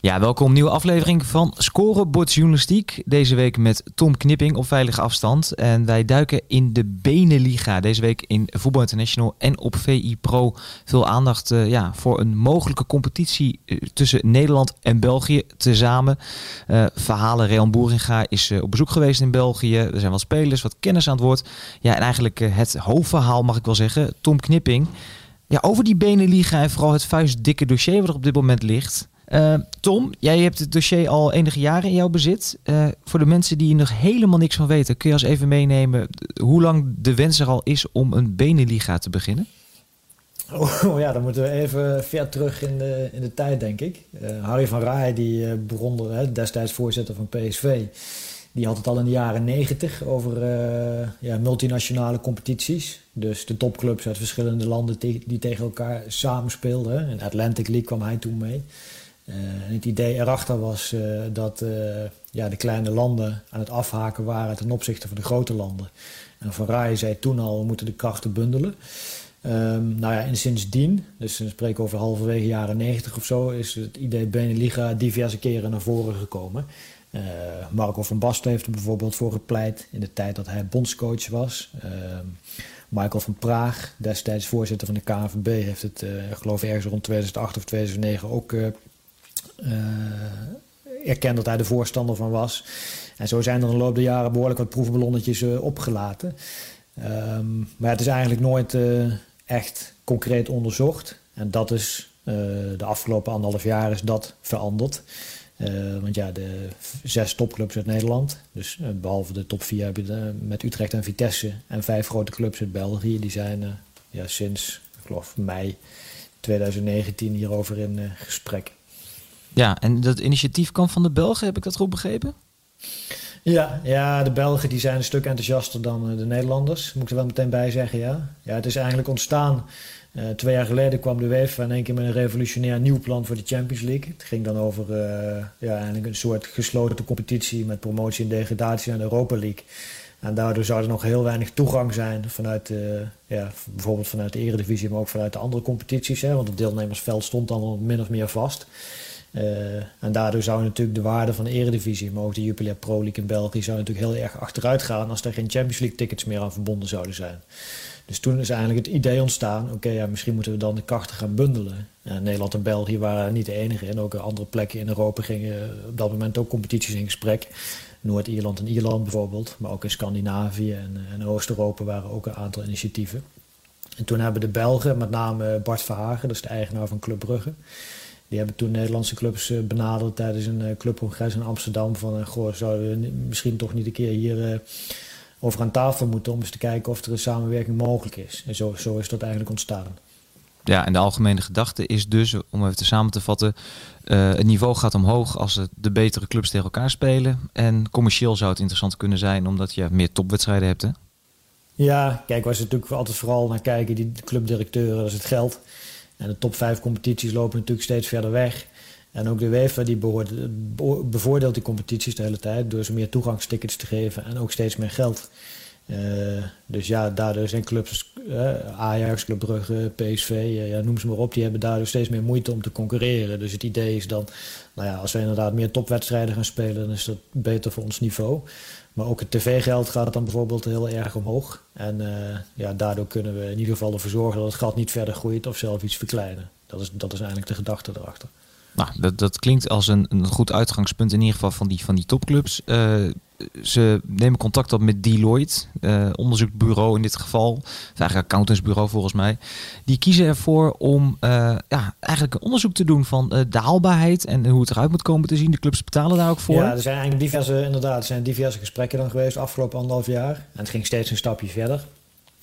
Ja, welkom nieuwe aflevering van Scorebord Journalistiek. Deze week met Tom Knipping op veilige afstand. En wij duiken in de Beneliga. Deze week in Voetbal International en op VI Pro. Veel aandacht uh, ja, voor een mogelijke competitie uh, tussen Nederland en België tezamen. Uh, verhalen, Real Boeringa is op bezoek geweest in België. Er zijn wat spelers, wat kennis aan het woord. Ja, en eigenlijk het hoofdverhaal mag ik wel zeggen. Tom Knipping. Ja, over die Beneliga en vooral het vuistdikke dossier wat er op dit moment ligt... Uh, Tom, jij hebt het dossier al enige jaren in jouw bezit. Uh, voor de mensen die nog helemaal niks van weten, kun je ons even meenemen hoe lang de wens er al is om een Beneliga te beginnen? Oh, ja, dan moeten we even ver terug in de, in de tijd, denk ik. Uh, Harry van Rij, die begon er, destijds voorzitter van PSV, die had het al in de jaren negentig over ja, multinationale competities. Dus de topclubs uit verschillende landen die, die tegen elkaar samenspeelden. In Atlantic League kwam hij toen mee. Uh, het idee erachter was uh, dat uh, ja, de kleine landen aan het afhaken waren ten opzichte van de grote landen. En Van Rij zei toen al, we moeten de krachten bundelen. Um, nou ja, en sindsdien, dus we spreken over halverwege jaren 90 of zo, is het idee Beneliga diverse keren naar voren gekomen. Marco van Basten heeft er bijvoorbeeld voor gepleit in de tijd dat hij bondscoach was. Ehm, Michael van Praag, destijds voorzitter van de KNVB, heeft het, geloof ik, ergens rond 2008 of 2009 ook uh, erkend dat hij de voorstander van was. En zo zijn er in de loop der jaren behoorlijk wat proefballonnetjes uh, opgelaten. Um, maar het is eigenlijk nooit uh, echt concreet onderzocht. En dat is de afgelopen anderhalf jaar is dat veranderd. want ja, de zes topclubs uit Nederland, dus behalve de top vier heb je met Utrecht en Vitesse en vijf grote clubs uit België, die zijn ja, sinds, ik mei 2019 hierover in gesprek. Ja, en dat initiatief kwam van de Belgen, heb ik dat goed begrepen? Ja, ja, de Belgen die zijn een stuk enthousiaster dan eh, de Nederlanders. Moet ik er wel meteen bij zeggen, ja. Ja, het is eigenlijk ontstaan. Uh, twee jaar geleden kwam de UEFA in één keer met een revolutionair nieuw plan voor de Champions League. Het ging dan over uh, ja, eigenlijk een soort gesloten competitie met promotie en degradatie aan de Europa League. En daardoor zou er nog heel weinig toegang zijn vanuit, ja, bijvoorbeeld vanuit de Eredivisie, maar ook vanuit de andere competities. Hè, want het deelnemersveld stond dan min of meer vast. Uh, en daardoor zou natuurlijk de waarde van de eredivisie, maar ook de Jupiler Pro League in België, zou natuurlijk heel erg achteruit gaan als er geen Champions League tickets meer aan verbonden zouden zijn. Dus toen is eigenlijk het idee ontstaan, oké, ja, misschien moeten we dan de krachten gaan bundelen. Nederland en België waren niet de enige en ook andere plekken in Europa gingen op dat moment ook competities in gesprek. Noord-Ierland en Ierland bijvoorbeeld, maar ook in Scandinavië en, en Oost-Europa waren ook een aantal initiatieven. En toen hebben de Belgen, met name Bart Verhagen, dat is de eigenaar van Club Brugge, die hebben toen Nederlandse clubs eh, benaderd tijdens een eh, clubcongres in Amsterdam. Van, eh, goh, zouden we misschien toch niet een keer hier over aan tafel moeten om eens te kijken of er een samenwerking mogelijk is. En zo, zo is dat eigenlijk ontstaan. Ja, en de algemene gedachte is dus, om even te samen te vatten, uh, het niveau gaat omhoog als de betere clubs tegen elkaar spelen. En commercieel zou het interessant kunnen zijn, omdat je meer topwedstrijden hebt. Hè? Ja, kijk, waar ze natuurlijk altijd vooral naar kijken, die clubdirecteuren, dat is het geld. En de top 5 competities lopen natuurlijk steeds verder weg. En ook de UEFA die bevoordeelt die competities de hele tijd door ze meer toegangstickets te geven en ook steeds meer geld. Uh, dus ja, daardoor zijn clubs, uh, Ajax, Club Brugge, PSV, uh, ja, noem ze maar op, die hebben daardoor steeds meer moeite om te concurreren. Dus het idee is dan, nou ja, als we inderdaad meer topwedstrijden gaan spelen, dan is dat beter voor ons niveau. Maar ook het tv-geld gaat dan bijvoorbeeld heel erg omhoog. En uh, ja, daardoor kunnen we in ieder geval ervoor zorgen dat het gat niet verder groeit of zelf iets verkleinen. Dat is, dat is eigenlijk de gedachte erachter. Nou, dat, dat klinkt als een, een goed uitgangspunt in ieder geval van die, van die topclubs. Uh, ze nemen contact op met Deloitte, uh, onderzoekbureau in dit geval, of eigenlijk accountantsbureau volgens mij. Die kiezen ervoor om uh, ja, eigenlijk een onderzoek te doen van uh, de haalbaarheid en hoe het eruit moet komen te zien. De clubs betalen daar ook voor. Ja, er zijn eigenlijk diverse, inderdaad, er zijn diverse gesprekken dan geweest afgelopen anderhalf jaar. En het ging steeds een stapje verder.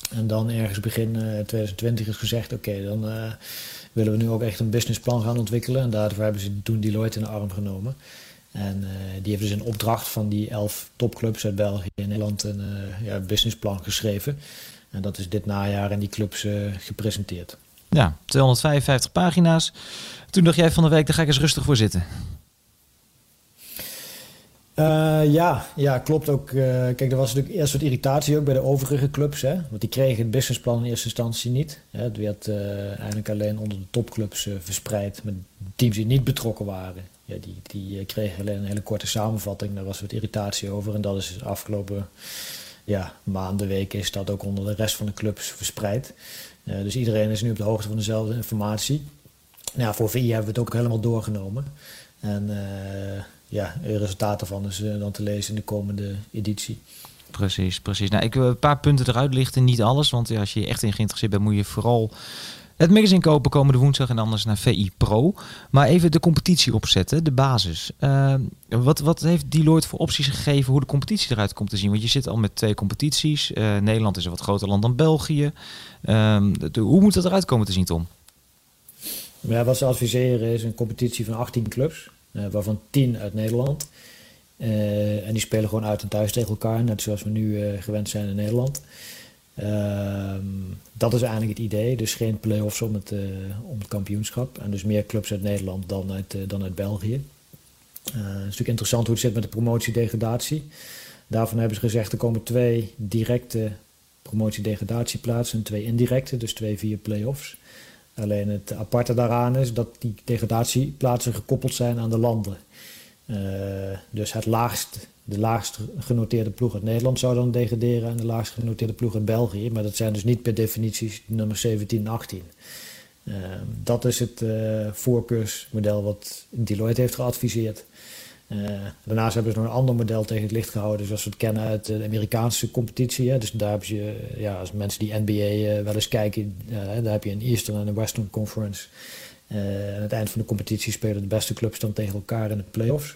En dan ergens begin 2020 is gezegd, oké, dan willen we nu ook echt een businessplan gaan ontwikkelen. En daarvoor hebben ze toen Deloitte in de arm genomen. En die heeft dus in opdracht van die elf topclubs uit België en Nederland een ja, businessplan geschreven. En dat is dit najaar in die clubs gepresenteerd. Ja, 255 pagina's. Toen dacht jij van de week, daar ga ik eens rustig voor zitten. Uh, ja, ja, klopt ook. Uh, kijk, er was natuurlijk eerst wat irritatie ook bij de overige clubs. Hè? Want die kregen het businessplan in eerste instantie niet. Hè? Het werd uh, eigenlijk alleen onder de topclubs verspreid met teams die niet betrokken waren. Ja, die, die kregen alleen een hele korte samenvatting. Daar was wat irritatie over. En dat is de afgelopen ja, maanden, weken is dat ook onder de rest van de clubs verspreid. dus iedereen is nu op de hoogte van dezelfde informatie. Nou, voor VI hebben we het ook helemaal doorgenomen. En ja, het resultaat daarvan is uh, dan te lezen in de komende editie. Precies, precies. Nou, ik wil een paar punten eruit lichten, niet alles. Want ja, als je echt in geïnteresseerd bent, moet je vooral het magazine kopen komende woensdag en anders naar VI Pro. Maar even de competitie opzetten, de basis. Uh, wat, wat heeft Deloitte voor opties gegeven hoe de competitie eruit komt te zien? Want je zit al met twee competities. Uh, Nederland is een wat groter land dan België. Uh, de, hoe moet dat eruit komen te zien, Tom? Ja, wat ze adviseren is een competitie van 18 clubs. Eh, waarvan tien uit Nederland. Eh, en die spelen gewoon uit en thuis tegen elkaar, net zoals we nu eh, gewend zijn in Nederland. Ehm, dat is eigenlijk het idee. Dus geen play-offs om het, om het kampioenschap. En dus meer clubs uit Nederland dan uit, dan uit België. het is natuurlijk interessant hoe het zit met de promotie-degradatie. Daarvan hebben ze gezegd er komen twee directe promotie-degradatieplaatsen en twee indirecte, dus twee via play-offs. Alleen het aparte daaraan is dat die degradatieplaatsen gekoppeld zijn aan de landen. Uh, dus het laagst, de laagst genoteerde ploeg uit Nederland zou dan degraderen en de laagst genoteerde ploeg uit België. Maar dat zijn dus niet per definitie nummer 17 en 18. Uh, dat is het uh, voorkeursmodel wat Deloitte heeft geadviseerd. Uh, daarnaast hebben ze nog een ander model tegen het licht gehouden, zoals we het kennen uit de Amerikaanse competitie. Hè. Dus daar heb je, ja, als mensen die NBA eh, wel eens kijken, uh, daar heb je een Eastern en een Western Conference. aan het eind van de competitie spelen de beste clubs dan tegen elkaar in de playoffs.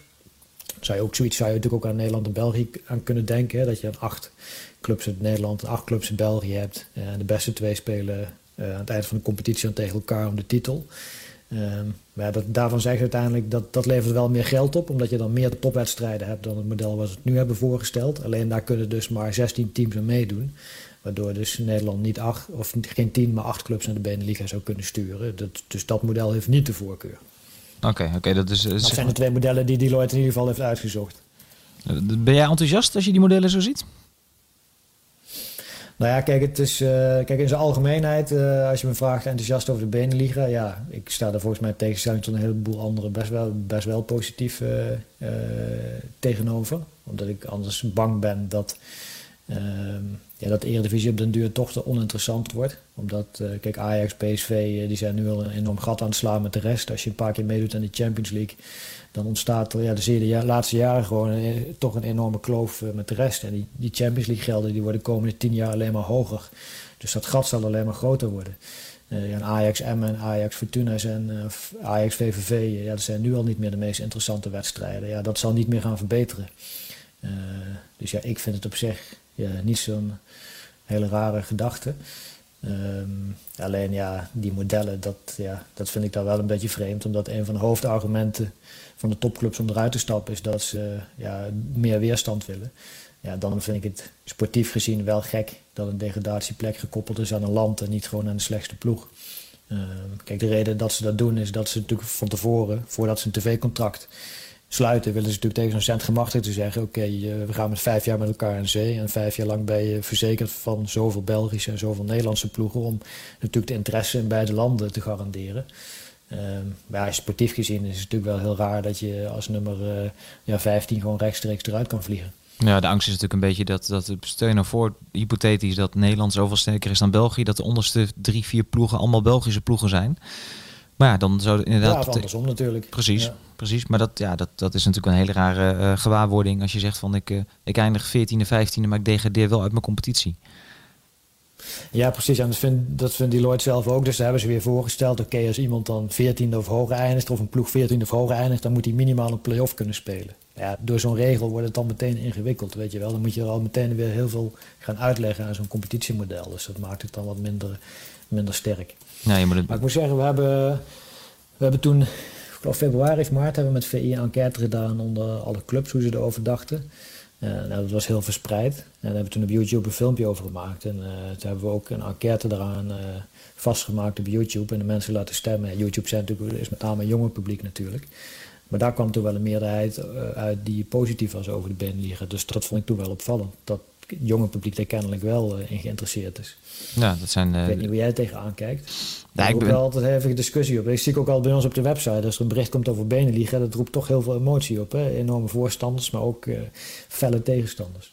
Zou je ook zoiets zou je natuurlijk ook aan Nederland en België aan kunnen denken. Dat je dan acht clubs in Nederland en acht clubs in België hebt. en de beste twee spelen aan het eind van de competitie dan tegen elkaar om de titel. Um, maar dat, daarvan zeggen ze uiteindelijk dat dat levert wel meer geld op, omdat je dan meer topwedstrijden hebt dan het model wat we nu hebben voorgesteld. Alleen daar kunnen dus maar 16 teams aan meedoen. Waardoor dus Nederland niet acht, of geen 10, maar acht clubs naar de Beneliga zou kunnen sturen. Dat, dus dat model heeft niet de voorkeur. Oké, oké. dat, is, dat zijn de twee modellen die Deloitte in ieder geval heeft uitgezocht. Ben jij enthousiast als je die modellen zo ziet? Nou ja, kijk, het is, uh, kijk in zijn algemeenheid, uh, als je me vraagt enthousiast over de Beneliga, ja, ik sta er volgens mij tegenstelling tot een heleboel anderen best wel, best wel positief uh, tegenover. Omdat ik anders bang ben dat, ja, dat de Eredivisie op den duur toch te oninteressant wordt. Omdat, kijk, Ajax, PSV, die zijn nu al een enorm gat aan het slaan met de rest. Als je een paar keer meedoet aan de Champions League, dan ontstaat ja, je de laatste jaren gewoon een, toch een enorme kloof eh, met de rest. En die, die Champions League gelden die worden de komende tien jaar alleen maar hoger. Dus dat gat zal alleen maar groter worden. Uh, ja, Ajax M en Ajax Fortuna zijn, uh, Ajax VVV, ja, dat zijn nu al niet meer de meest interessante wedstrijden. Ja, dat zal niet meer gaan verbeteren. Dus ja, ik vind het op zich ja, niet zo'n hele rare gedachte. Um, alleen ja, die modellen, dat, ja, dat vind ik dan wel een beetje vreemd. Omdat een van de hoofdargumenten van de topclubs om eruit te stappen is dat ze ja, meer weerstand willen. Ja, dan vind ik het sportief gezien wel gek dat een degradatieplek gekoppeld is aan een land en niet gewoon aan de slechtste ploeg. Uh, kijk, de reden dat ze dat doen is dat ze natuurlijk van tevoren, voordat ze een tv-contract sluiten, willen ze natuurlijk tegen zo'n te zeggen: Oké, uh, we gaan met vijf jaar met elkaar in zee. En vijf jaar lang ben je verzekerd van zoveel Belgische en zoveel Nederlandse ploegen. om natuurlijk de interesse in beide landen te garanderen. Um, maar ja, sportief gezien is het natuurlijk wel heel raar dat je als nummer uh, ja, 15 gewoon rechtstreeks eruit kan vliegen. Ja, de angst is natuurlijk een beetje dat, dat stel je nou voor, hypothetisch, dat Nederland zoveel sterker is dan België, dat de onderste drie, vier ploegen allemaal Belgische ploegen zijn. Maar ja, dan zou inderdaad. Ja, andersom natuurlijk. Precies, precies. Maar dat, ja, dat, dat is natuurlijk een hele rare uh, gewaarwording als je zegt van ik, uh, ik eindig 14e, 15e, maar ik degradeer wel uit mijn competitie. Ja, precies. En dat vindt, dat vindt Deloitte zelf ook. Dus daar hebben ze weer voorgesteld. Oké, als iemand dan 14e of hoger eindigt, of een ploeg 14e of hoger eindigt, dan moet hij minimaal een play-off kunnen spelen. Ja, door zo'n regel wordt het dan meteen ingewikkeld, weet je wel. Dan moet je er al meteen weer heel veel gaan uitleggen aan zo'n competitiemodel. Dus dat maakt het dan wat minder, minder sterk. Je moet het... Maar ik moet zeggen, we hebben, we hebben toen geloof februari of maart hebben we met VI een enquête gedaan onder alle clubs hoe ze erover dachten. Nou, dat was heel verspreid. En daar hebben we toen op YouTube een filmpje over gemaakt. En uh, toen hebben we ook een enquête eraan uh, vastgemaakt op YouTube en de mensen laten stemmen. YouTube zijn natuurlijk, is met name een jonge publiek natuurlijk. Maar daar kwam toen wel een meerderheid uit die positief was over de Beneliga. Dus dat vond ik toen wel opvallend. Dat het jonge publiek daar kennelijk wel in geïnteresseerd is. Ja, dat zijn, ik weet niet hoe jij tegenaan kijkt. Daar heb ik wel altijd even discussie op. Ik zie ook al bij ons op de website, als er een bericht komt over Beneliga, dat roept toch heel veel emotie op. Hè? Enorme voorstanders, maar ook uh, felle tegenstanders.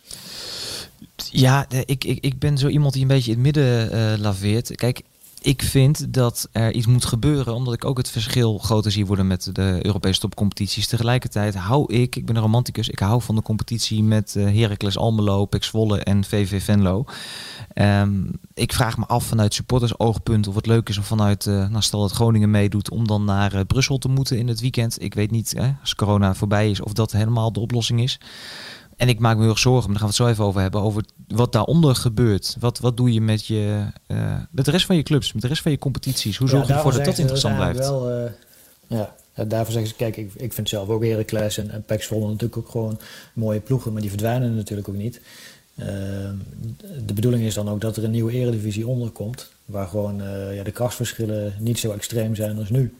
Ja, ik, ik, ik ben zo iemand die een beetje in het midden uh, laveert. Kijk, ik vind dat er iets moet gebeuren, omdat ik ook het verschil groter zie worden met de Europese topcompetities. Tegelijkertijd hou ik, ik ben een romanticus, ik hou van de competitie met uh, Heracles Almelo, Pek en VV Venlo. Um, ik vraag me af vanuit supporters oogpunt of het leuk is om vanuit, uh, nou dat Groningen meedoet, om dan naar uh, Brussel te moeten in het weekend. Ik weet niet, hè, als corona voorbij is, of dat helemaal de oplossing is. En ik maak me heel erg zorgen, maar daar gaan we het zo even over hebben, over wat daaronder gebeurt. Wat, wat doe je met, je, uh, met de rest van je clubs, met de rest van je competities? Hoe zorg je ervoor dat dat interessant blijft? Wel, uh, ja, daarvoor zeggen ze, kijk, ik, ik vind zelf ook Heracles en, en Zwolle natuurlijk ook gewoon mooie ploegen, maar die verdwijnen natuurlijk ook niet. Uh, de bedoeling is dan ook dat er een nieuwe eredivisie onder komt, waar gewoon ja, de krachtsverschillen niet zo extreem zijn als nu.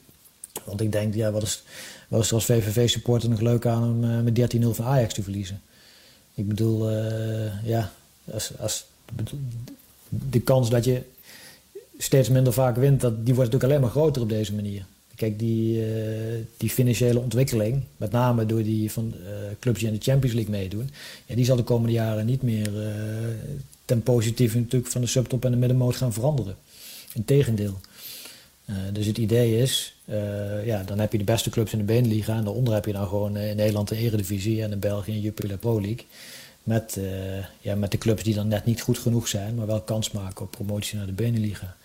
Want ik denk, ja, wat is, wat is er als VVV-supporter nog leuk aan om met 13-0 van Ajax te verliezen? Ik bedoel, uh, ja, als, als, de kans dat je steeds minder vaak wint, dat, die wordt natuurlijk alleen maar groter op deze manier. Kijk, die, uh, die financiële ontwikkeling, met name door die van uh, clubs die in de Champions League meedoen, ja, die zal de komende jaren niet meer ten positieve natuurlijk van de subtop en de middenmoot gaan veranderen. Integendeel. dus het idee is, ja, dan heb je de beste clubs in de Beneliga en daaronder heb je dan gewoon in Nederland de Eredivisie en in België en Jupiler Pro League. Met, uh, ja, met de clubs die dan net niet goed genoeg zijn, maar wel kans maken op promotie naar de Beneliga.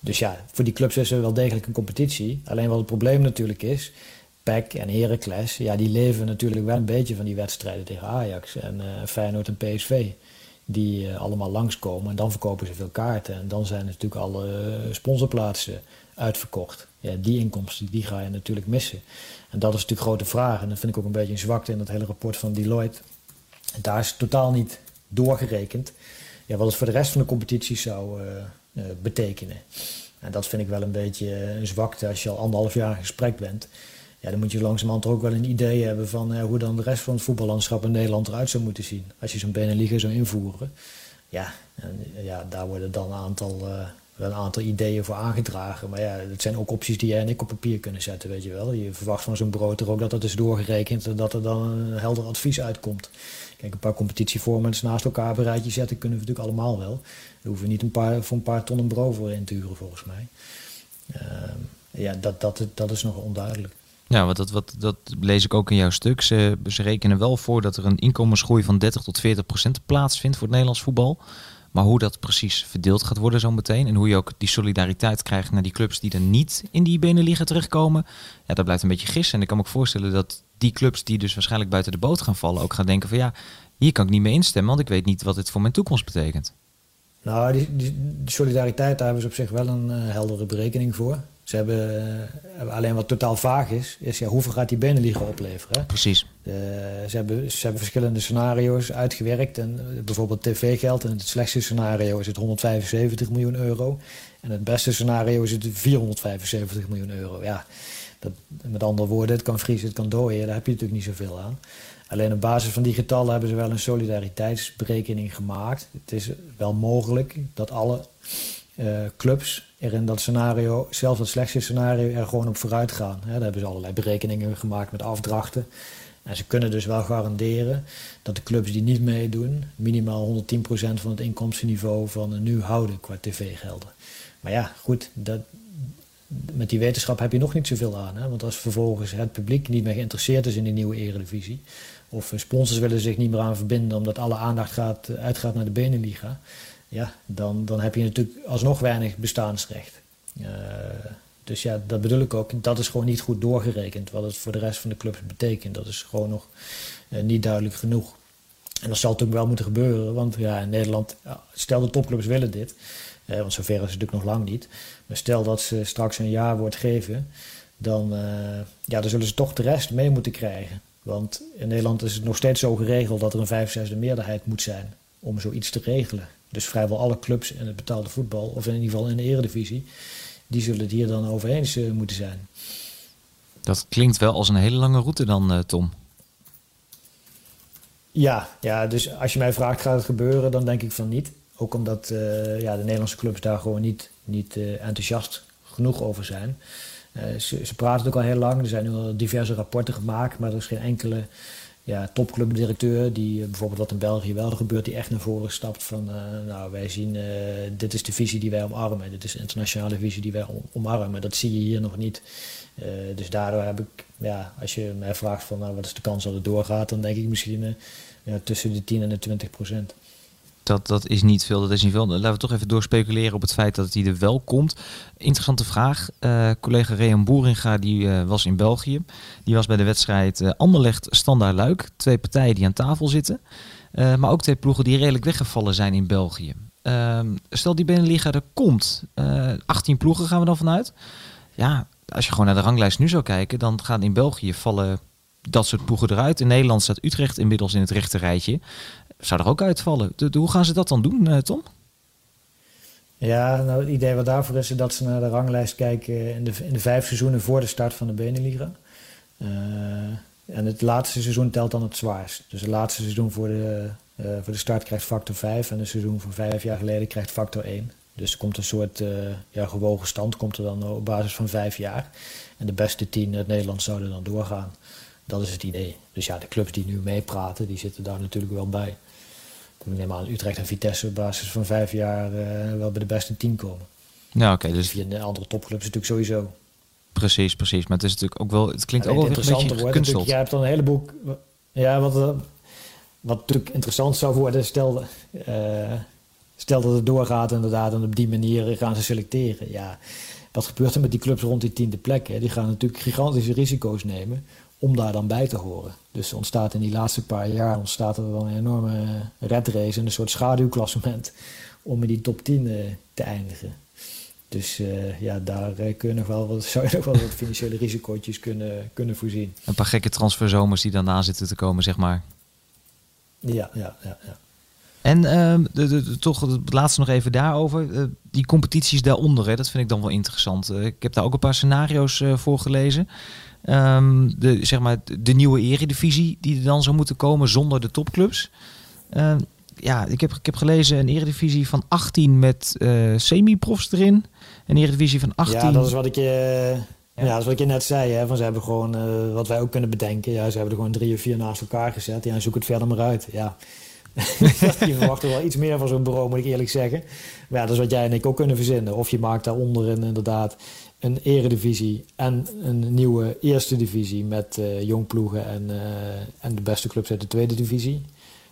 Dus ja, voor die clubs is er wel degelijk een competitie. Alleen wat het probleem natuurlijk is, PEC en Heracles, ja, die leven natuurlijk wel een beetje van die wedstrijden tegen Ajax en Feyenoord en PSV. Die allemaal langskomen en dan verkopen ze veel kaarten. En dan zijn natuurlijk alle sponsorplaatsen uitverkocht. Ja, die inkomsten die ga je natuurlijk missen. En dat is natuurlijk grote vraag. En dat vind ik ook een beetje een zwakte in dat hele rapport van Deloitte. En daar is totaal niet doorgerekend ja, wat het voor de rest van de competitie zou uh, uh, betekenen. En dat vind ik wel een beetje een zwakte als je al anderhalf jaar in gesprek bent. Ja, dan moet je langzamerhand ook wel een idee hebben van hoe dan de rest van het voetballandschap in Nederland eruit zou moeten zien. Als je zo'n Beneliga zou invoeren. Ja, ja, daar worden dan een aantal een aantal ideeën voor aangedragen. Maar ja, dat zijn ook opties die jij en ik op papier kunnen zetten, weet je wel. Je verwacht van zo'n bureau toch ook dat dat is doorgerekend en dat er dan een helder advies uitkomt. Kijk, een paar competitieformats naast elkaar op een rijtje zetten kunnen we natuurlijk allemaal wel. Daar hoeven niet een paar, voor een paar ton een bureau voor in te huren, volgens mij. Uh, ja, dat, dat, dat is nog onduidelijk. Ja, want dat, wat, dat lees ik ook in jouw stuk. Ze, ze rekenen wel voor dat er een inkomensgroei van 30 tot 40 procent plaatsvindt voor het Nederlands voetbal. Maar hoe dat precies verdeeld gaat worden zo meteen. En hoe je ook die solidariteit krijgt naar die clubs die er niet in die Beneliga terechtkomen. Ja, dat blijft een beetje gissen. En ik kan me ook voorstellen dat die clubs die dus waarschijnlijk buiten de boot gaan vallen... ook gaan denken van ja, hier kan ik niet mee instemmen. Want ik weet niet wat dit voor mijn toekomst betekent. Nou, die, die, solidariteit, daar hebben ze op zich wel een uh, heldere berekening voor. Ze hebben, uh, alleen wat totaal vaag is, is ja, hoeveel gaat die Beneliga opleveren? Precies. Uh, ze, hebben, ze hebben verschillende scenario's uitgewerkt. En, uh, bijvoorbeeld tv-geld. En het slechtste scenario is het 175 miljoen euro. En het beste scenario is het 475 miljoen euro. Ja, dat, met andere woorden, het kan vriezen, het kan dooien. Daar heb je natuurlijk niet zoveel aan. Alleen op basis van die getallen hebben ze wel een solidariteitsberekening gemaakt. Het is wel mogelijk dat alle clubs er in dat scenario, zelfs dat slechtste scenario, er gewoon op vooruit gaan. Daar hebben ze allerlei berekeningen gemaakt met afdrachten. En ze kunnen dus wel garanderen dat de clubs die niet meedoen, minimaal 110% van het inkomstenniveau van nu houden qua tv-gelden. Maar ja, goed, dat, met die wetenschap heb je nog niet zoveel aan. Hè? Want als vervolgens het publiek niet meer geïnteresseerd is in die nieuwe eredivisie, of sponsors willen zich niet meer aan verbinden omdat alle aandacht gaat, uitgaat naar de Beneliga, ja, dan, dan heb je natuurlijk alsnog weinig bestaansrecht. Uh, dus ja, dat bedoel ik ook. Dat is gewoon niet goed doorgerekend wat het voor de rest van de clubs betekent. Dat is gewoon nog uh, niet duidelijk genoeg. En dat zal natuurlijk wel moeten gebeuren, want ja, in Nederland, stel de topclubs willen dit. want zover is het natuurlijk nog lang niet. Maar stel dat ze straks een jaarwoord geven, dan, ja, dan zullen ze toch de rest mee moeten krijgen. Want in Nederland is het nog steeds zo geregeld dat er een 65 meerderheid moet zijn om zoiets te regelen. Dus vrijwel alle clubs in het betaalde voetbal, of in ieder geval in de eredivisie, die zullen het hier dan over eens moeten zijn. Dat klinkt wel als een hele lange route dan, Tom. Ja, ja, dus als je mij vraagt, gaat het gebeuren, dan denk ik van niet. Ook omdat uh, ja, de Nederlandse clubs daar gewoon niet, niet uh, enthousiast genoeg over zijn. Uh, ze, ze, praten ook al heel lang. Er zijn nu al diverse rapporten gemaakt, maar er is geen enkele ja, topclubdirecteur die bijvoorbeeld wat in België wel gebeurt, die echt naar voren stapt van nou wij zien dit is de visie die wij omarmen, dit is de internationale visie die wij omarmen. Dat zie je hier nog niet. dus daardoor heb ik, ja, als je mij vraagt van nou, wat is de kans dat het doorgaat, dan denk ik misschien ja, tussen de 10 en de 20 procent. Dat, dat is niet veel, dat is niet veel. Laten we toch even doorspeculeren op het feit dat hij er wel komt. Interessante vraag. Uh, collega Rehan Boeringa die, uh, was in België. Die was bij de wedstrijd uh, Anderlecht Standaard Luik. Twee partijen die aan tafel zitten. maar ook twee ploegen die redelijk weggevallen zijn in België. Ehm, stel die Beneliga er komt. 18 ploegen gaan we dan vanuit. Ja, als je gewoon naar de ranglijst nu zou kijken, dan gaan in België vallen dat soort ploegen eruit. In Nederland staat Utrecht inmiddels in het rechte rijtje. Zou er ook uitvallen. Hoe gaan ze dat dan doen, uh, Tom? Ja, nou, het idee wat daarvoor is, is dat ze naar de ranglijst kijken in de, in de vijf seizoenen voor de start van de Beneliga. Uh, en het laatste seizoen telt dan het zwaarst. Dus het laatste seizoen voor de, uh, voor de start krijgt factor 5 en het seizoen van vijf jaar geleden krijgt factor 1. Dus er komt een soort ja, gewogen stand komt er dan op basis van vijf jaar. En de beste tien uit Nederland zouden dan doorgaan. Dat is het idee. Dus ja, de clubs die nu meepraten, die zitten daar natuurlijk wel bij. Ik neem aan Utrecht en Vitesse op basis van vijf jaar uh, wel bij de beste tien komen. Ja, oké. dus via de andere topclubs natuurlijk sowieso. Precies, precies. Maar het is natuurlijk ook wel. Het klinkt ook wel interessant een beetje Jij hebt dan een heleboel. Ja, wat, eh, wat natuurlijk interessant zou worden, stel, uh, stel dat het doorgaat inderdaad en op die manier gaan ze selecteren. Ja, wat gebeurt er met die clubs rond die tiende plek? Hè? Die gaan natuurlijk gigantische risico's nemen om daar dan bij te horen. Dus ontstaat in die laatste paar jaar ontstaat er wel een enorme red race en een soort schaduwklassement om in die top 10 uh, eh, te eindigen. Dus uh, ja, daar uh, kun nog wel wat, zou je nog wel wat financiële risico's kunnen, kunnen voorzien. Een paar gekke transferzomers die dan na zitten te komen, zeg maar. Ja, ja, ja. ja. En uh, de, de, toch het laatste nog even daarover. die competities daaronder, hè, dat vind ik dan wel interessant. ik heb daar ook een paar scenario's voor gelezen. Um, de, zeg maar, de nieuwe eredivisie die er dan zou moeten komen zonder de topclubs. Uh, ja, ik heb, ik heb gelezen een eredivisie van 18 met semi-profs erin. Een eredivisie van 18... Ja, dat is wat ik je... Ja. ja, dat is wat ik je net zei. Hè, van ze hebben gewoon, uh, wat wij ook kunnen bedenken. Ja, ze hebben er gewoon drie of vier naast elkaar gezet. Ja, zoek het verder maar uit. Ja. je verwacht er wel iets meer van zo'n bureau, moet ik eerlijk zeggen. Maar ja, dat is wat jij en ik ook kunnen verzinnen. Of je maakt daaronder inderdaad een eredivisie en een nieuwe eerste divisie met uh, jongploegen en, uh, en de beste clubs uit de tweede divisie.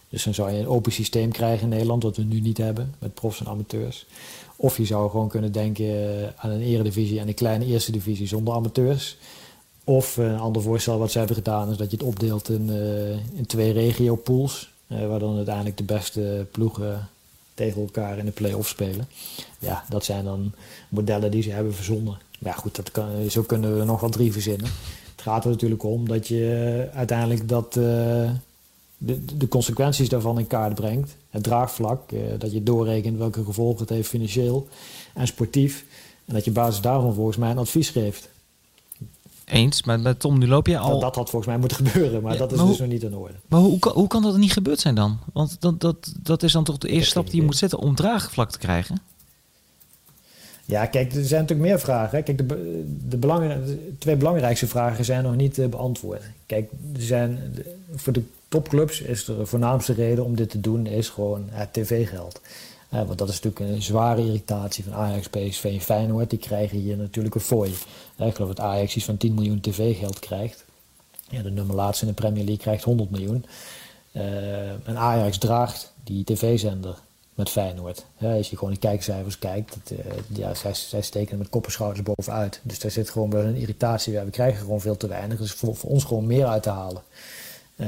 Dus dan zou je een open systeem krijgen in Nederland, wat we nu niet hebben, met profs en amateurs. Of je zou gewoon kunnen denken eh, aan een eredivisie en een kleine eerste divisie zonder amateurs. Of een ander voorstel wat ze hebben gedaan is dat je het opdeelt in, in twee regiopools. Uh, waar dan uiteindelijk de beste ploegen tegen elkaar in de play-off spelen. Ja, dat zijn dan modellen die ze hebben verzonnen. Ja, goed, dat kan, zo kunnen we nog wel drie verzinnen. Het gaat er natuurlijk om dat je uiteindelijk dat, uh, de, de consequenties daarvan in kaart brengt. Het draagvlak, uh, dat je doorrekent welke gevolgen het heeft financieel en sportief. En dat je basis daarvan volgens mij een advies geeft. Eens, maar met Tom, nu loop je al... Dat, dat had volgens mij moeten gebeuren, maar dat is dus nog niet in orde. Maar hoe, hoe kan dat niet gebeurd zijn dan? Want dat, dat, dat is dan toch de eerste stap die je moet zetten om draagvlak te krijgen? Ja, kijk, er zijn natuurlijk meer vragen. Kijk, de, de, de twee belangrijkste vragen zijn nog niet uh, beantwoord. Kijk, er zijn, voor de topclubs is de voornaamste reden om dit te doen is gewoon het tv-geld. Want dat is natuurlijk een zware irritatie van Ajax, PSV en Feyenoord. Die krijgen hier natuurlijk een fooi. Ik geloof dat Ajax iets van 10 miljoen tv-geld krijgt. Ja, de nummer laatste in de Premier League krijgt 100 miljoen. en Ajax draagt die tv-zender met Feyenoord. Als je gewoon de kijkcijfers kijkt, uh, ja, zij, zij steken met schouders bovenuit. Dus daar zit gewoon wel een irritatie bij. We krijgen gewoon veel te weinig. Dus voor, voor ons gewoon meer uit te halen. Uh,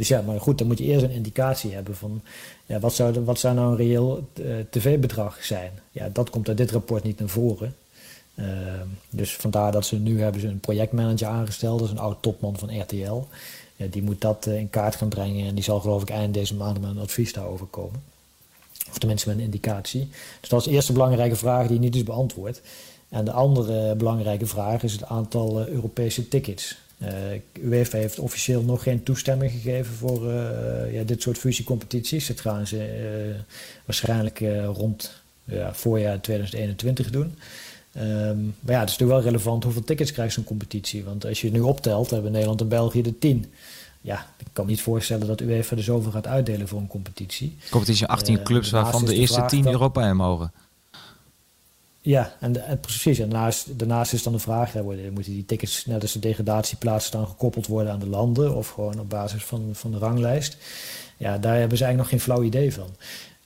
Dus ja, maar goed, dan moet je eerst een indicatie hebben van ja, wat, zou, wat zou nou een reëel tv-bedrag zijn. Ja, dat komt uit dit rapport niet naar voren. Ehm, dus vandaar dat ze nu hebben ze een projectmanager aangesteld, dat is een oud topman van RTL. Ja, die moet dat eh, in kaart gaan brengen en die zal geloof ik eind deze maand met een advies daarover komen. Of tenminste met een indicatie. Dus dat is de eerste belangrijke vraag die niet is beantwoord. En de andere belangrijke vraag is het aantal uh, Europese tickets. Uh, UEFA heeft officieel nog geen toestemming gegeven voor uh, ja, dit soort fusiecompetities. Dat gaan ze waarschijnlijk rond ja, voorjaar 2021 doen. Um, maar ja, het is natuurlijk wel relevant hoeveel tickets krijgt zo'n competitie. Want als je het nu optelt, hebben Nederland en België de 10. Ja, ik kan me niet voorstellen dat UEFA er zoveel gaat uitdelen voor een competitie. Competitie 18 uh, clubs waarvan de, de eerste 10 dan, Europa in mogen. Ja, en, precies. En daarnaast, is dan de vraag: hè, moeten die tickets net als de degradatieplaatsen dan gekoppeld worden aan de landen of gewoon op basis van, van de ranglijst? Ja, daar hebben ze eigenlijk nog geen flauw idee van.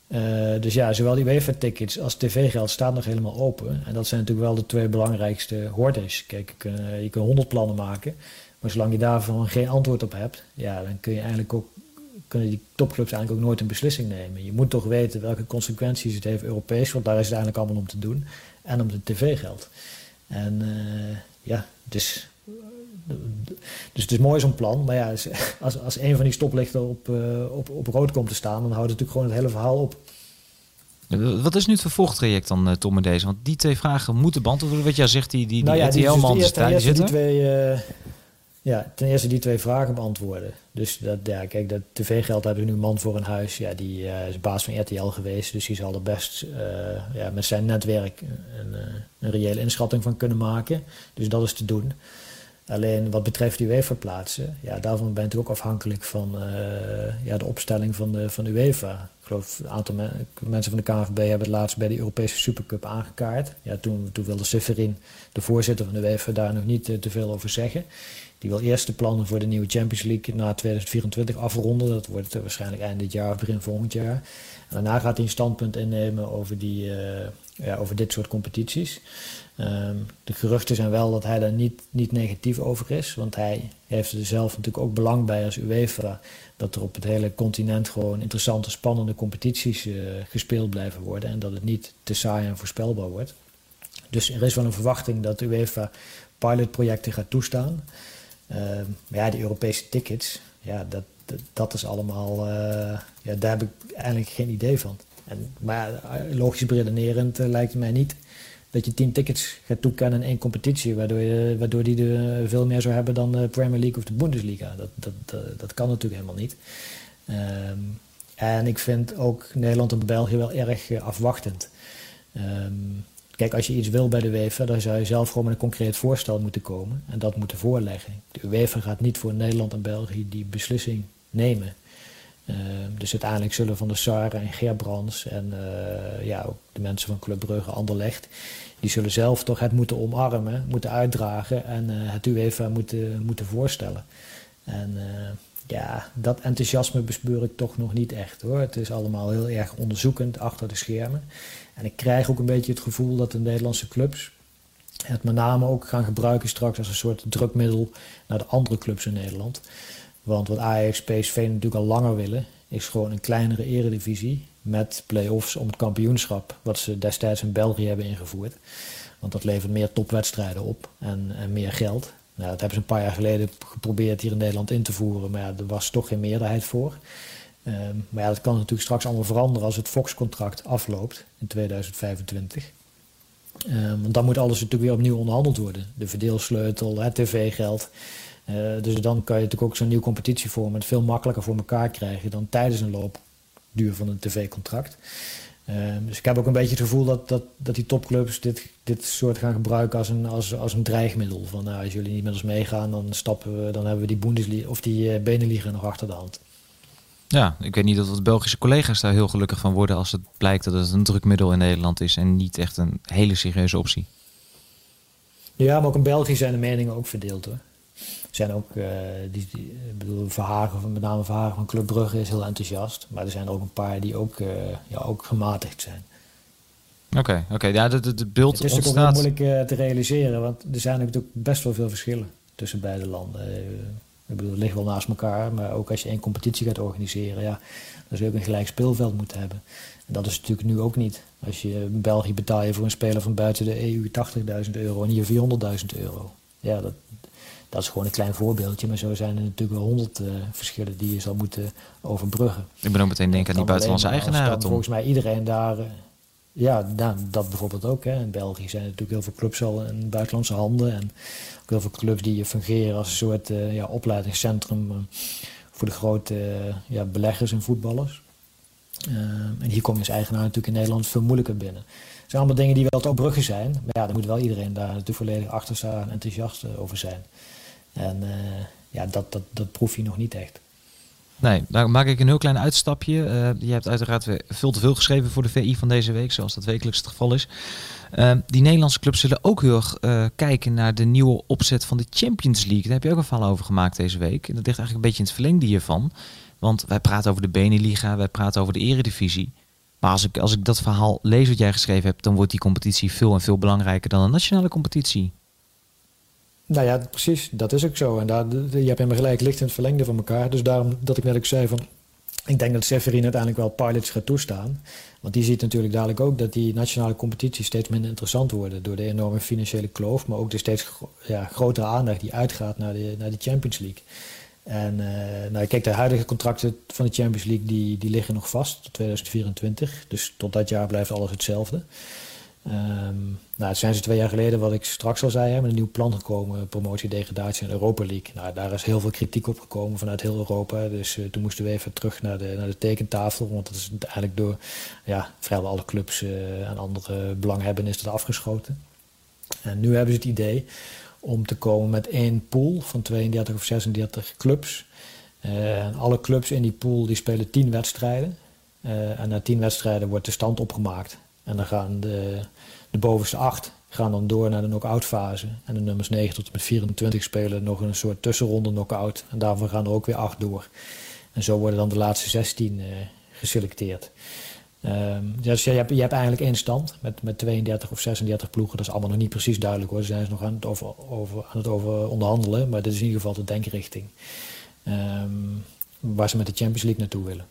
Uh, dus ja, zowel die UEFA-tickets als tv-geld staan nog helemaal open. En dat zijn natuurlijk wel de twee belangrijkste hordes. Kijk, je kunt, je kunt 100 plannen maken, maar zolang je daarvan geen antwoord op hebt, ja, dan kun je eigenlijk ook, kunnen die topclubs eigenlijk ook nooit een beslissing nemen. Je moet toch weten welke consequenties het heeft Europees, want daar is het eigenlijk allemaal om te doen, en om de tv-geld. En uh, ja, dus dus het is mooi zo'n plan. Maar ja, als, als een van die stoplichten op, uh, op, op rood komt te staan, dan houdt het natuurlijk gewoon het hele verhaal op. Wat is nu het vervolgtraject dan, Tom, met deze? Want die twee vragen moeten beantwoord worden. Wat jij zegt, die, die, nou ja, die dus die zitten. Die twee, uh, ja, ten eerste die twee vragen beantwoorden. Dus dat, ja, kijk, dat tv-geld hebben we nu man voor een huis. Ja, die uh, is baas van RTL geweest. Dus die zal er best ja, met zijn netwerk een, een reële inschatting van kunnen maken. Dus dat is te doen. Alleen wat betreft UEFA plaatsen, ja, daarvan bent u ook afhankelijk van ja, de opstelling van de, van de UEFA. Ik geloof een aantal mensen van de KNVB hebben het laatst bij de Europese Supercup aangekaart. Ja, toen, toen wilde Severin, de voorzitter van de UEFA, daar nog niet uh, te veel over zeggen. Die wil eerst de plannen voor de nieuwe Champions League na 2024 afronden. Dat wordt uh, waarschijnlijk eind dit jaar of begin volgend jaar. Daarna gaat hij een standpunt innemen over, die, ja, over dit soort competities. Um, de geruchten zijn wel dat hij daar niet, niet negatief over is. Want hij heeft er zelf natuurlijk ook belang bij als UEFA. Dat er op het hele continent gewoon interessante, spannende competities gespeeld blijven worden. En dat het niet te saai en voorspelbaar wordt. Dus er is wel een verwachting dat UEFA pilotprojecten gaat toestaan. Um, maar ja, die Europese tickets, ja, dat, dat, is allemaal. Uh, ja, daar heb ik eigenlijk geen idee van. En, maar logisch beredenerend uh, lijkt het mij niet dat je tien tickets gaat toekennen in één competitie, waardoor, je, waardoor die er veel meer zou hebben dan de Premier League of de Bundesliga. Dat, dat, dat, kan natuurlijk helemaal niet. Um, en ik vind ook Nederland en België wel erg uh, afwachtend. Um, kijk, als je iets wil bij de UEFA, dan zou je zelf gewoon met een concreet voorstel moeten komen en dat moeten voorleggen. De UEFA gaat niet voor Nederland en België die beslissing nemen. Uh, dus uiteindelijk zullen Van der Sar en Gerbrands en uh, ja, ook de mensen van Club Brugge, Anderlecht, die zullen zelf toch het moeten omarmen, moeten uitdragen en uh, het UEFA moeten, moeten voorstellen. En ja, dat enthousiasme bespeur ik toch nog niet echt hoor. Het is allemaal heel erg onderzoekend achter de schermen. En ik krijg ook een beetje het gevoel dat de Nederlandse clubs het met name ook gaan gebruiken straks als een soort drukmiddel naar de andere clubs in Nederland. Want wat Ajax, PSV natuurlijk al langer willen, is gewoon een kleinere eredivisie met play-offs om het kampioenschap, wat ze destijds in België hebben ingevoerd. Want dat levert meer topwedstrijden op en, en meer geld. Nou, dat hebben ze een paar jaar geleden geprobeerd hier in Nederland in te voeren, maar ja, er was toch geen meerderheid voor. Um, maar ja, dat kan natuurlijk straks allemaal veranderen als het Fox-contract afloopt in 2025. Um, want dan moet alles natuurlijk weer opnieuw onderhandeld worden. De verdeelsleutel, het tv-geld. Uh, dus dan kan je natuurlijk ook zo'n nieuw competitieformat veel makkelijker voor elkaar krijgen dan tijdens een loopduur van een tv-contract. Uh, dus ik heb ook een beetje het gevoel dat, dat, dat die topclubs dit, dit soort gaan gebruiken als een, als, als een dreigmiddel. Van nou, als jullie niet met ons meegaan, dan stappen we, dan hebben we die Bundesliga of die uh, Beneliga nog achter de hand. Ja, ik weet niet of de Belgische collega's daar heel gelukkig van worden als het blijkt dat het een drukmiddel in Nederland is en niet echt een hele serieuze optie. Ja, maar ook in België zijn de meningen ook verdeeld hoor zijn ook, uh, die, die, ik bedoel, Verhagen, met name Verhagen van Club Brugge is heel enthousiast. Maar er zijn er ook een paar die ook, uh, ja, ook gematigd zijn. Oké, okay, oké. Okay. Ja, de, de, de beeld Het is ontstaat... ook moeilijk uh, te realiseren, want er zijn natuurlijk best wel veel verschillen tussen beide landen. Ik bedoel, het ligt wel naast elkaar, maar ook als je één competitie gaat organiseren, ja, dan zul je ook een gelijk speelveld moeten hebben. En dat is natuurlijk nu ook niet. Als je in België betaal je voor een speler van buiten de EU 80.000 euro en hier 400.000 euro. Ja, dat, dat is gewoon een klein voorbeeldje, maar zo zijn er natuurlijk wel honderd uh, verschillen die je zal moeten overbruggen. Ik ben ook meteen denken aan die buitenlandse eigenaren. Volgens mij iedereen daar... Uh, ja, nou, dat bijvoorbeeld ook. Hè. In België zijn er natuurlijk heel veel clubs al in buitenlandse handen. En ook heel veel clubs die fungeren als een soort uh, ja, opleidingscentrum voor de grote ja, beleggers en voetballers. en hier kom je als eigenaar natuurlijk in Nederland veel moeilijker binnen. Het zijn allemaal dingen die wel te opbruggen zijn. Maar ja, daar moet wel iedereen daar natuurlijk volledig achter staan en enthousiast over zijn. En uh, ja, dat, dat, dat proef je nog niet echt. Nee, daar maak ik een heel klein uitstapje. Uh, je hebt uiteraard veel te veel geschreven voor de VI van deze week, zoals dat wekelijks het geval is. Uh, die Nederlandse clubs zullen ook heel erg kijken naar de nieuwe opzet van de Champions League. Daar heb je ook een verhaal over gemaakt deze week. En dat ligt eigenlijk een beetje in het verlengde hiervan. Want wij praten over de Beneliga, wij praten over de Eredivisie. Maar als ik, als ik dat verhaal lees wat jij geschreven hebt, dan wordt die competitie veel en veel belangrijker dan een nationale competitie. Nou ja, precies. Dat is ook zo. En daar, je hebt helemaal gelijk, licht in het verlengde van elkaar. Dus daarom dat ik net ook zei van... Ik denk dat Severin uiteindelijk wel pilots gaat toestaan. Want die ziet natuurlijk dadelijk ook dat die nationale competities steeds minder interessant worden. Door de enorme financiële kloof. Maar ook de steeds ja, grotere aandacht die uitgaat naar de, naar de Champions League. En uh, nou, kijk, de huidige contracten van de Champions League die, die liggen nog vast tot 2024. Dus tot dat jaar blijft alles hetzelfde. Um, nou, het zijn ze twee jaar geleden, wat ik straks al zei, met een nieuw plan gekomen, promotie, degradatie en Europa League. Nou, daar is heel veel kritiek op gekomen vanuit heel Europa. Dus uh, toen moesten we even terug naar de, naar de tekentafel, want dat is eigenlijk door ja, vrijwel alle clubs uh, en andere belanghebbenden is dat afgeschoten. En nu hebben ze het idee om te komen met één pool van 32 of 36 clubs. En alle clubs in die pool die spelen 10 wedstrijden. en na 10 wedstrijden wordt de stand opgemaakt. En dan gaan de, de bovenste acht gaan dan door naar de knock-out fase. En de nummers 9 tot en met 24 spelen nog een soort tussenronde knock-out. En daarvan gaan er ook weer acht door. En zo worden dan de laatste 16 uh, geselecteerd. Um, dus je hebt, je hebt eigenlijk één stand met, met 32 of 36 ploegen. Dat is allemaal nog niet precies duidelijk hoor. Ze zijn nog aan het over, over, aan het over onderhandelen. Maar dit is in ieder geval de denkrichting. Um, waar ze met de Champions League naartoe willen.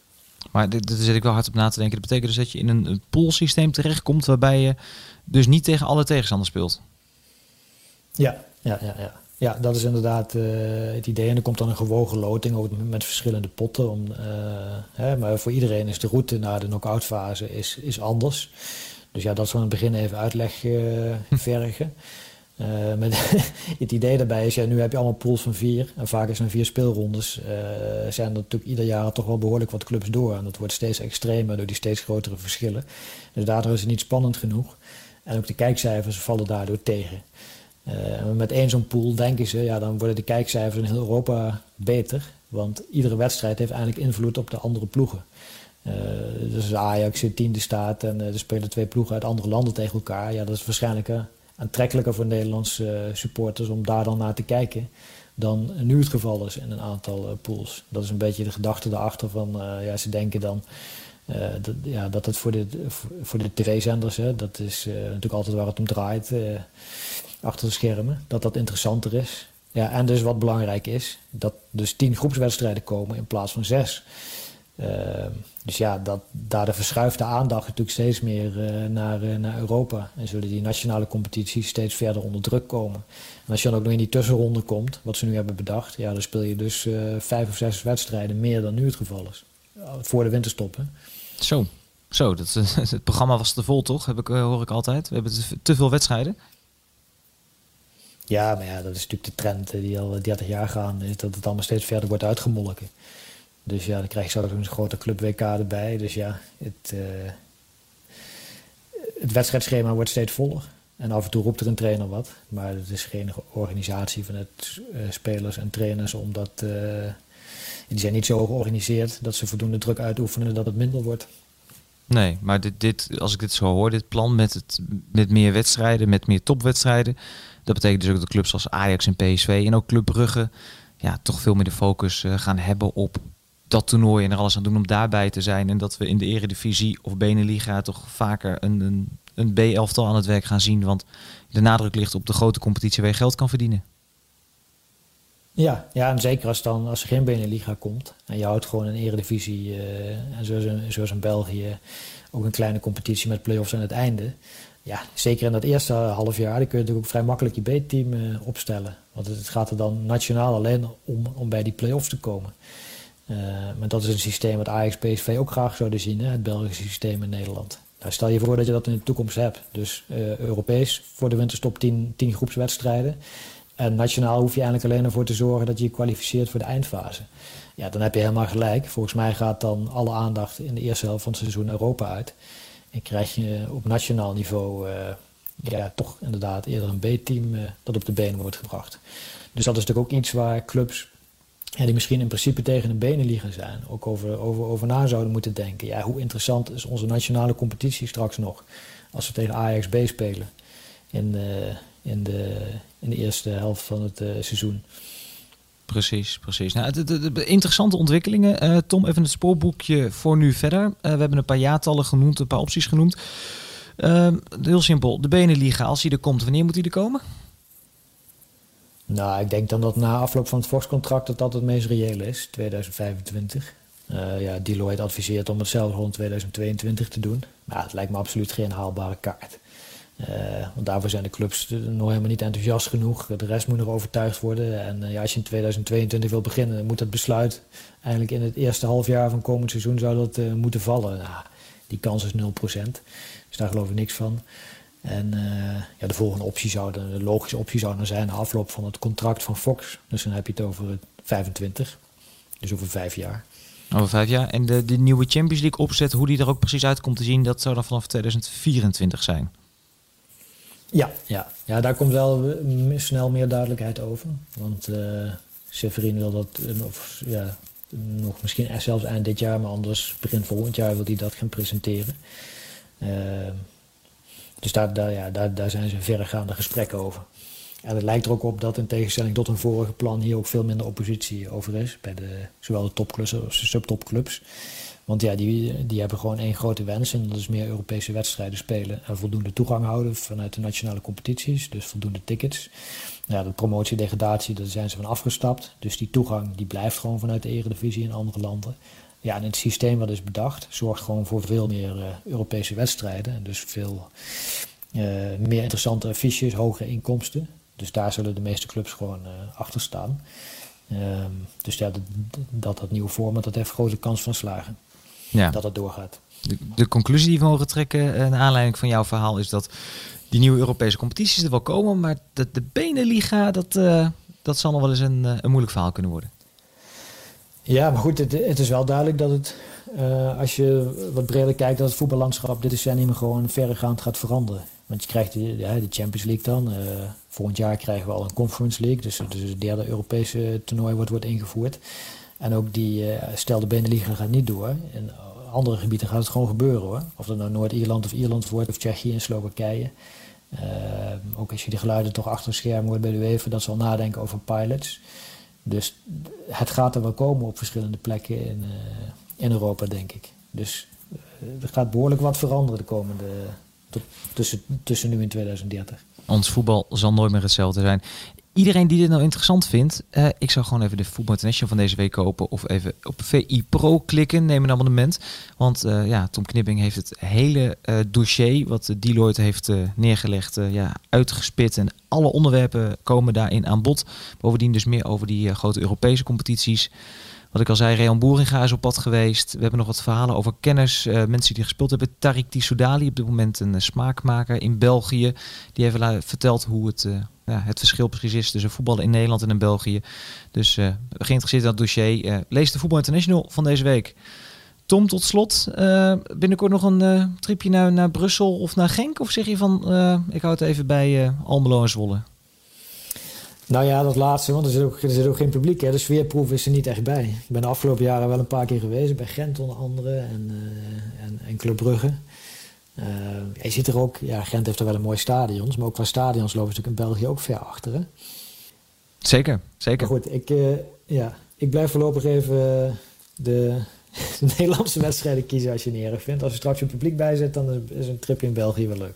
Maar daar zit ik wel hard op na te denken. Dat betekent dus dat je in een poolsysteem terechtkomt waarbij je dus niet tegen alle tegenstanders speelt. Ja, ja, ja, ja. ja dat is inderdaad uh, het idee. En er komt dan een gewogen loting ook met verschillende potten. Om, uh, hè, maar voor iedereen is de route naar de knock-out fase is, is anders. Dus ja, dat is van het begin even uitleg uh, vergen. Met het idee daarbij is, ja, nu heb je allemaal pools van vier. En vaak is er vier speelrondes. Zijn er natuurlijk ieder jaar toch wel behoorlijk wat clubs door. En dat wordt steeds extremer door die steeds grotere verschillen. Dus daardoor is het niet spannend genoeg. En ook de kijkcijfers vallen daardoor tegen. Uh, met één zo'n pool denken ze, ja, dan worden de kijkcijfers in heel Europa beter. Want iedere wedstrijd heeft eigenlijk invloed op de andere ploegen. dus Ajax in tiende staat en er spelen twee ploegen uit andere landen tegen elkaar. Ja, dat is waarschijnlijk aantrekkelijker voor Nederlandse eh, supporters om daar dan naar te kijken dan nu het geval is in een aantal pools. Dat is een beetje de gedachte erachter van, ja, ze denken dan uh, dat, ja, dat het voor de, voor de tv-zenders, dat is natuurlijk altijd waar het om draait, achter de schermen, dat dat interessanter is. Ja, en dus wat belangrijk is, dat dus tien groepswedstrijden komen in plaats van zes. Dus ja, dat, daar de verschuift aandacht natuurlijk steeds meer naar, naar Europa. En zullen die nationale competities steeds verder onder druk komen. En als je dan ook nog in die tussenronde komt, wat ze nu hebben bedacht, ja, dan speel je dus vijf of zes wedstrijden meer dan nu het geval is. Voor de winterstop. Hè? Zo, zo dat, het programma was te vol toch? Heb ik, hoor ik altijd. We hebben te, veel wedstrijden. Ja, maar ja, dat is natuurlijk de trend die al 30 jaar gaan, is dat het allemaal steeds verder wordt uitgemolken. Dus ja, dan krijg je zo een grote club WK erbij. Dus ja, het, uh, het wedstrijdschema wordt steeds voller. En af en toe roept er een trainer wat. Maar het is geen organisatie van het spelers en trainers om dat. Uh, die zijn niet zo georganiseerd dat ze voldoende druk uitoefenen dat het minder wordt. Nee, maar dit, dit, als ik dit zo hoor, dit plan met, het, met meer wedstrijden, met meer topwedstrijden. Dat betekent dus ook dat clubs als Ajax en PSV en ook Club Brugge ja, toch veel meer de focus gaan hebben op dat toernooi en er alles aan doen om daarbij te zijn. En dat we in de eredivisie of Beneliga toch vaker een, een, een B-elftal aan het werk gaan zien. Want de nadruk ligt op de grote competitie waar je geld kan verdienen. Ja, ja, en zeker als, dan, als er geen Beneliga komt en je houdt gewoon een eredivisie uh, en zoals, zoals in België ook een kleine competitie met play-offs aan het einde. Ja, zeker in dat eerste half jaar dan kun je natuurlijk ook vrij makkelijk je B-team uh, opstellen. Want het gaat er dan nationaal alleen om, om bij die play-offs te komen. Uh, maar dat is een systeem wat Ajax PSV ook graag zouden zien, hè, het Belgische systeem in Nederland. Nou, stel je voor dat je dat in de toekomst hebt. Dus Europees voor de winterstop 10 groepswedstrijden. En nationaal hoef je eigenlijk alleen ervoor te zorgen dat je je kwalificeert voor de eindfase. Ja, dan heb je helemaal gelijk. Volgens mij gaat dan alle aandacht in de eerste helft van het seizoen Europa uit. En krijg je op nationaal niveau uh, ja, toch inderdaad eerder een B-team uh, dat op de benen wordt gebracht. Dus dat is natuurlijk ook iets waar clubs die misschien in principe tegen de benen liggen zijn, ook over, over, over na zouden moeten denken. Ja, hoe interessant is onze nationale competitie straks nog als we tegen Ajax B spelen in, uh, in de, in de eerste helft van het uh, seizoen. Precies, precies. Nou, de, de, de interessante ontwikkelingen. Uh, Tom, even het spoorboekje voor nu verder. Uh, we hebben een paar jaartallen genoemd, een paar opties genoemd. Uh, heel simpel, de Beneliga, als hij er komt, wanneer moet hij er komen? Nou, ik denk dan dat na afloop van het Fox-contract dat dat het meest reële is, 2025. ja, Deloitte adviseert om het zelf rond 2022 te doen. Maar het lijkt me absoluut geen haalbare kaart. Uh, want daarvoor zijn de clubs nog helemaal niet enthousiast genoeg. De rest moet nog overtuigd worden. En uh, ja, als je in 2022 wil beginnen, moet dat besluit eigenlijk in het eerste halfjaar van komend seizoen zou dat uh, moeten vallen. Nou, die kans is 0%. Dus daar geloof ik niks van. En ja, de volgende optie zou, de logische optie zou dan zijn de afloop van het contract van Fox. Dus dan heb je het over 25. Dus over vijf jaar. Over vijf jaar. En de, de nieuwe Champions League opzet, hoe die er ook precies uit komt te zien, dat zou dan vanaf 2024 zijn. Ja, ja. ja, daar komt wel snel meer duidelijkheid over. Want uh, Severin wil dat, of, ja, nog misschien zelfs eind dit jaar, maar anders begin volgend jaar wil hij dat gaan presenteren. Dus daar, daar, ja, daar, daar zijn ze verregaande gesprekken over. En het lijkt er ook op dat in tegenstelling tot een vorige plan hier ook veel minder oppositie over is. Bij de, zowel de topclubs als de subtopclubs. Want ja, die, die hebben gewoon één grote wens en dat is meer Europese wedstrijden spelen en voldoende toegang houden vanuit de nationale competities, dus voldoende tickets. Ja, de promotie, degradatie, daar zijn ze van afgestapt. Dus die toegang die blijft gewoon vanuit de eredivisie in andere landen. Ja, en het systeem wat is bedacht zorgt gewoon voor veel meer uh, Europese wedstrijden. En dus veel uh, meer interessante affiches, hogere inkomsten. Dus daar zullen de meeste clubs gewoon uh, achter staan. Um, dus ja, dat, dat, dat nieuwe format dat heeft grote kans van slagen ja. dat het doorgaat. De, de, conclusie die we mogen trekken uh, naar aanleiding van jouw verhaal is dat die nieuwe Europese competities er wel komen, maar de, de Beneliga, dat, uh, dat zal nog wel eens een, uh, een moeilijk verhaal kunnen worden. Ja, maar goed, het, het is wel duidelijk dat het, als je wat breder kijkt, dat het voetballandschap dit decennium gewoon verregaand gaat veranderen. Want je krijgt de, ja, de Champions League dan. volgend jaar krijgen we al een Conference League, dus, dus het derde Europese toernooi wordt, wordt ingevoerd. En ook die, uh, stel de Beneliga gaat niet door. In andere gebieden gaat het gewoon gebeuren hoor. Of dat nou Noord-Ierland of Ierland wordt, of Tsjechië en Slowakije. Uh, ook als je die geluiden toch achter scherm hoort bij de UEFA, dat ze al nadenken over pilots. Dus het gaat er wel komen op verschillende plekken in, uh, in Europa, denk ik. Dus er gaat behoorlijk wat veranderen de komende, tussen, tussen nu en 2030. Ons voetbal zal nooit meer hetzelfde zijn iedereen die dit nou interessant vindt, uh, ik zou gewoon even de Football International van deze week kopen. Of even op VI Pro klikken, neem een abonnement. Want uh, ja, Tom Knipping heeft het hele uh, dossier wat Deloitte heeft neergelegd, ja, uitgespit. En alle onderwerpen komen daarin aan bod. Bovendien dus meer over die grote Europese competities. Wat ik al zei, Reon Boeringa is op pad geweest. We hebben nog wat verhalen over kenners. Uh, mensen die gespeeld hebben. Tarik Tissoudali, op dit moment een uh, smaakmaker in België. Die heeft verteld hoe het, uh, ja, het verschil precies is tussen voetballen in Nederland en in België. Dus geïnteresseerd in dat dossier. lees de Voetbal International van deze week. Tom, tot slot. binnenkort nog een tripje naar, naar Brussel of naar Genk? Of zeg je van, ik hou het even bij Almelo en Zwolle? Nou ja, dat laatste, want er zit ook, er zit ook geen publiek. Hè. De sfeerproef is er niet echt bij. Ik ben de afgelopen jaren wel een paar keer geweest. Bij Gent onder andere en, uh, en, en Club Brugge. Uh, je ziet er ook, ja, Gent heeft er wel een mooi stadions. Maar ook qua stadions lopen ze natuurlijk in België ook ver achter. Hè? Zeker, zeker. Maar goed, ik, uh, ja, ik blijf voorlopig even de, de Nederlandse wedstrijden kiezen als je niet erg vindt. Als er straks een publiek bij zit, dan is een tripje in België wel leuk.